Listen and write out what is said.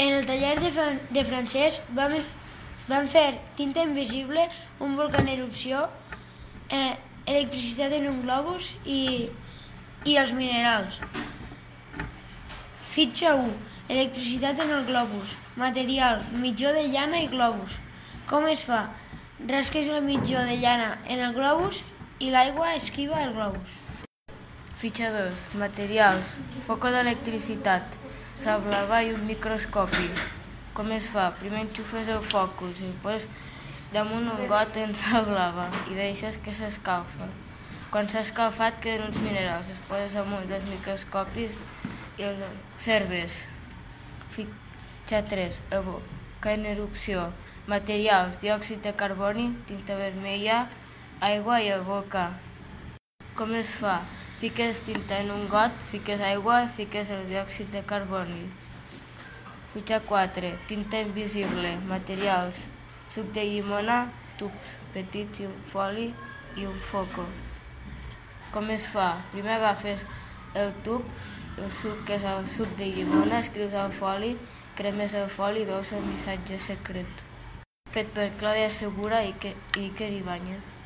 En el taller de, fran de francès vam, vam fer tinta invisible, un volcà en erupció, eh, electricitat en un globus i, i els minerals. Fitxa 1. Electricitat en el globus. Material, mitjó de llana i globus. Com es fa? Rasques el mitjó de llana en el globus i l'aigua esquiva el globus. Fitxa 2. Materials. Foco d'electricitat. Sal blava i un microscopi. Com es fa? Primer enxufes el focus i després damunt un got en blava i deixes que s'escalfa. Quan s'ha escalfat queden uns minerals. Es poses amunt dels microscopis i els observes. Fitxa 3. Evoca en erupció. Materials. Diòxid de carboni, tinta vermella, aigua i el volcà. Com es fa? Fiques tinta en un got, fiques aigua, fiques el diòxid de carboni. Fitxa 4. Tinta invisible. Materials. Suc de llimona, tubs petits i un foli i un foco. Com es fa? Primer agafes el tub, el suc que és el suc de llimona, escrius al foli, cremes el foli i veus el missatge secret. Fet per Clàudia Segura i Iker Ibáñez.